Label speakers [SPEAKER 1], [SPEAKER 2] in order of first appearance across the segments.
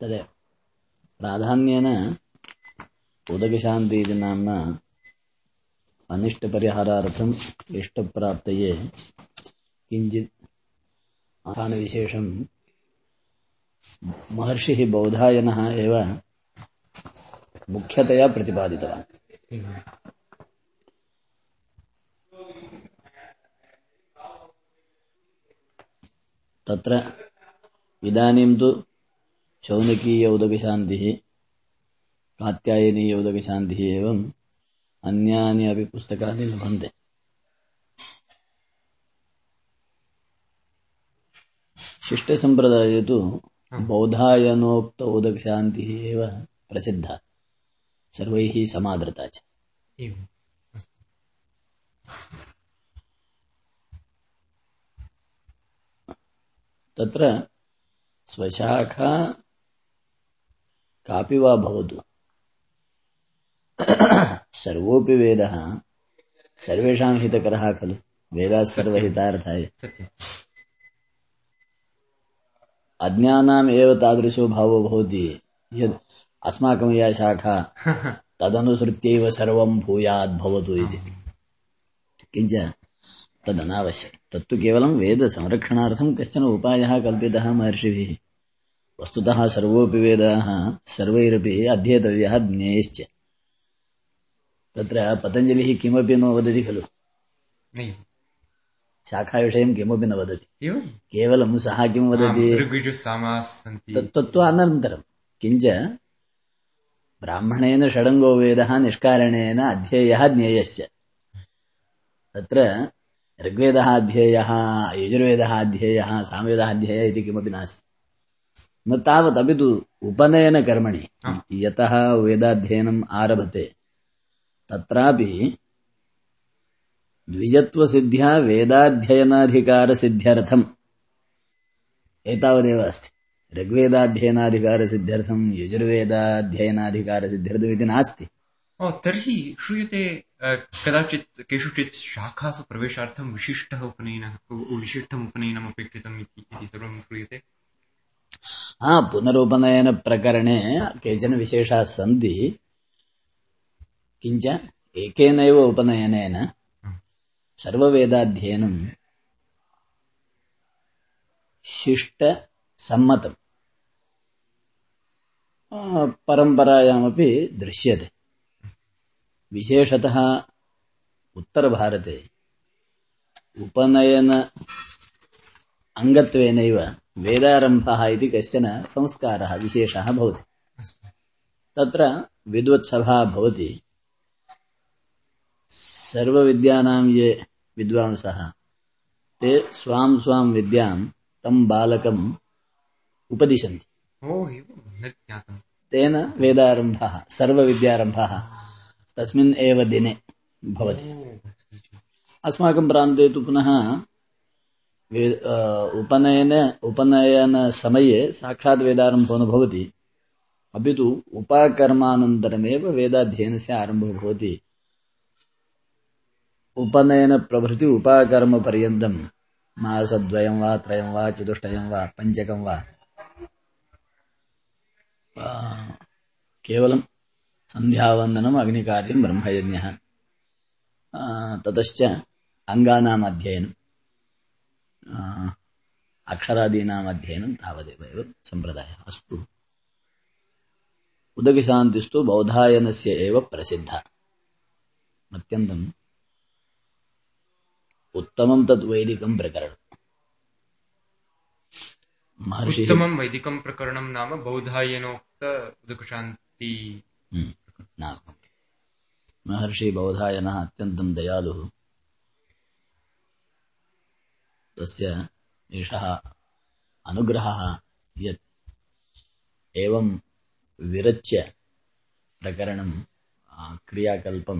[SPEAKER 1] तदेव प्राधान्येन उदकशान्ति इति नाम्ना अनिष्टपरिहारार्थम् इष्टप्राप्तये किञ्चित् आहानविशेषं महर्षिः बौधायनः एव मुख्यतया प्रतिपादितवान् तत्र इदानीं तु शौनकीय उदकशान्तिः कात्यायनीय उदकशान्तिः एवम् अन्यानि अपि पुस्तकानि लभन्ते। शिष्टसम्प्रदाये तु बौधायनोक्त उदकशान्तिः एव प्रसिद्धा। सर्वैः समादृता च। तत्र स्वशाखा कापि वा भवतु। सर्वोऽपि वेदः। सर्वेषां हितकरः खलु। वेदाः सर्वहितार्थाय। अज्ञानाम् एव तादृशो भावो भवति। यद् अस्माकं या शाखा तदनुसृत्यैव सर्वं भूयाद्भवतु इति। किञ्च तदनावश्यकम्। तत्तु केवलं वेदसंरक्षणार्थं कश्चन उपायः कल्पितः महर्षिभिः। वस्तुतः सर्वोऽपि वेदाः सर्वैरपि अध्येतव्यः ज्ञेयश्च तत्र पतञ्जलिः किमपि न वदति खलु। शाखाविषयं किमपि न वदति। केवलं सः किं वदति? तत्त्वत्व अनन्तरं। किञ्च ब्राह्मणेन षडङ्गो वेदः निष्कारणेन अध्येयः ज्ञेयश्च तत्र ऋग्वेदः अध्येयः यजुर्वेदः अध्येयः सामवेदः अध्येयः इति किमपि नास्ति। न तावत् अपि तु उपनयनकर्मणि यतः वेदाध्ययनम् आरभते। तत्रापि द्विजत्वसिद्ध्या वेदाध्ययनाधिकारसिद्ध्यर्थम्। एतावदेव अस्ति। ऋग्वेदाध्ययनाधिकारसिद्ध्यर्थम् यजुर्वेदाध्ययनाधिकारसिद्ध्यर्थम् इति नास्ति
[SPEAKER 2] तर्हि श्रूयते कदाचित् केषुचित् शाखासु प्रवेशार्थं विशिष्टः उपनयनः विशिष्टम् उपनयनम् अपेक्षितम् इति सर्वं श्रूयते।
[SPEAKER 1] हा पुनरुपनयनप्रकरणे केचन विशेषाः सन्ति किञ्च एकेनैव उपनयनेन सर्ववेदाध्ययनं शिष्टसम्मतम् परम्परायामपि दृश्यते विशेषतः उत्तरभारते उपनयन अङ्गत्वेनैव वेदारम्भः इति कश्चन संस्कारः विशेषः भवति। तत्र विद्वत्सभा भवति। सर्वविद्यानां ये विद्वांसः ते स्वां स्वां विद्यां तं बालकम् उपदिशन्ति। तेन वेदारम्भः सर्वविद्यारम्भः तस्मिन् एव दिने भवति। अस्माकं प्रान्ते तु पुनः उपनयन उपनयनसमये साक्षात् वेदारम्भो न भवति अपि तु उपाकर्मानन्तरमेव वेदाध्ययनस्य आरम्भो भवति उपनयनप्रभृति उपाकर्मपर्यन्तं मासद्वयं वा त्रयं वा चतुष्टयं वा पञ्चकं वा केवलं सन्ध्यावन्दनम् अग्निकार्यं ब्रह्मयज्ञः ततश्च अङ्गानाम् अध्ययनम् अक्षरादीनाम् अध्ययनं అక్షరాదీనామధ్యయనం తావదేవ సంప్రదాయ అస్తు. ఉదకిశాంతిస్తూ బౌధాయనస్య ఏవ ప్రసిద్ధ. అత్యంతం ఉత్తమం తద్ వైదికం ప్రకరణం.
[SPEAKER 2] మహర్షి ఉత్తమం వైదికం ప్రకరణం నామ బౌధాయనోక్త ఉదకశాంతి
[SPEAKER 1] మహర్షి బౌధాయన అత్యంతం దయాలు తస్య एषः अनुग्रहः यत् एवं विरच्य प्रकरणं क्रियाकल्पं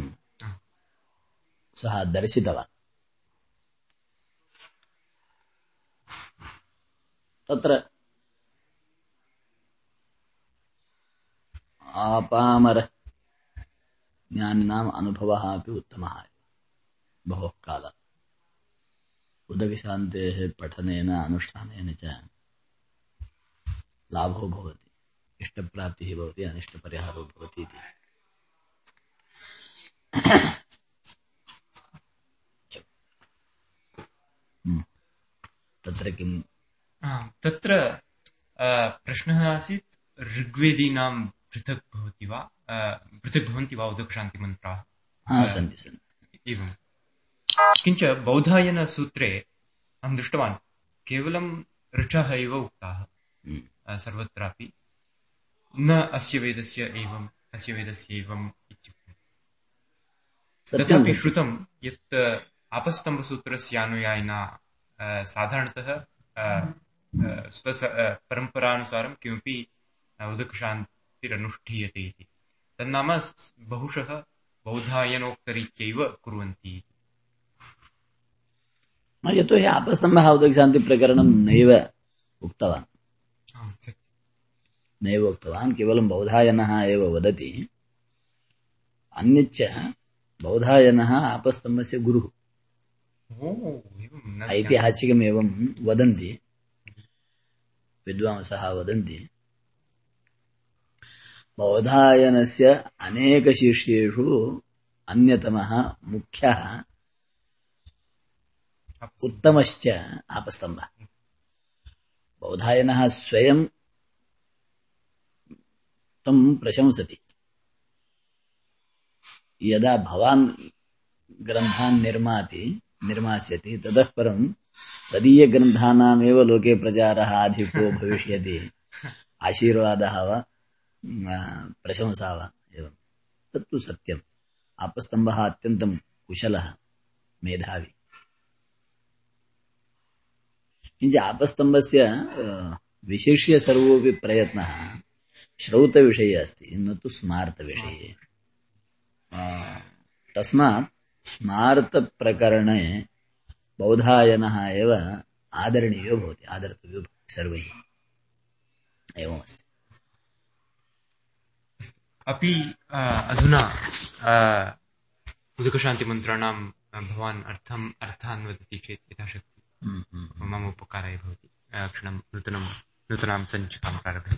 [SPEAKER 1] सः दर्शितवान्। तत्र आपामर ज्ञानिनाम् अनुभवः अपि उत्तमः। बहुः कालात् उदकशान्तेः पठनेन अनुष्ठानेन च लाभो भवति। इष्टप्राप्तिः भवति अनिष्टपरिहारो भवति इति। हम्म। तत्र किम्?
[SPEAKER 2] तत्र प्रश्नः आसीत् ऋग्वेदीनां पृथक् भवति वा? पृथक् भवन्ति वा उदकशान्तिमन्त्राः
[SPEAKER 1] सन्ति सन्ति।
[SPEAKER 2] एवम्। किञ्च बौधायनसूत्रे अहं दृष्टवान् केवलं ऋचः एव उक्ताः। सर्वत्रापि। न अस्य वेदस्य एवम् अस्य वेदस्य एवम् इत्युक्तम् तथापि श्रुतं यत् आपस्तम्भसूत्रस्यानुयायिना साधारणतः स्व परम्परानुसारं किमपि उदकशान्तिरनुष्ठीयते इति। तन्नाम बहुशः बौधायनोक्तरीत्यैव कुर्वन्ति
[SPEAKER 1] यतोहि आपस्तम्भः उदकशान्तिप्रकरणं नैव उक्तवान्। नैव उक्तवान् केवलं बौधायनः एव वदति। अन्यच्च बौधायनः आपस्तम्भस्य गुरुः। ऐतिहासिकमेवं वदन्ति। विद्वांसः वदन्ति। बौधायनस्य अनेकशिष्येषु अन्यतमः मुख्यः उत्तमश्च आपस्तम्भः। बौधायनः स्वयं तं प्रशंसति। यदा भवान् ग्रन्थान् निर्माति, निर्मास्यति, ततः परं तदीयग्रन्थानामेव लोके प्रचारः अधिको भविष्यति। आशीर्वादः वा प्रशंसा वा, एवं। तत्तु सत्यम्। आपस्तम्भः अत्यन्तं कुशलः मेधावी। किञ्च आपस्तम्भस्य विशिष्य सर्वोऽपि प्रयत्नः श्रौतविषये अस्ति न तु स्मार्तविषये। तस्मात् स्मार्तप्रकरणे बौधायनः एव आदरणीयो भवति आदर्तव्यो भवति सर्वैः। एवमस्ति।
[SPEAKER 2] अपि अधुना उदकशान्तिमन्त्राणां भवान् अर्थम् अर्थान् वदति चेत् यथाशक्ति। मम उपकाराय भवति क्षणं नूतनं नूतनां सञ्चिकां प्रारभ्य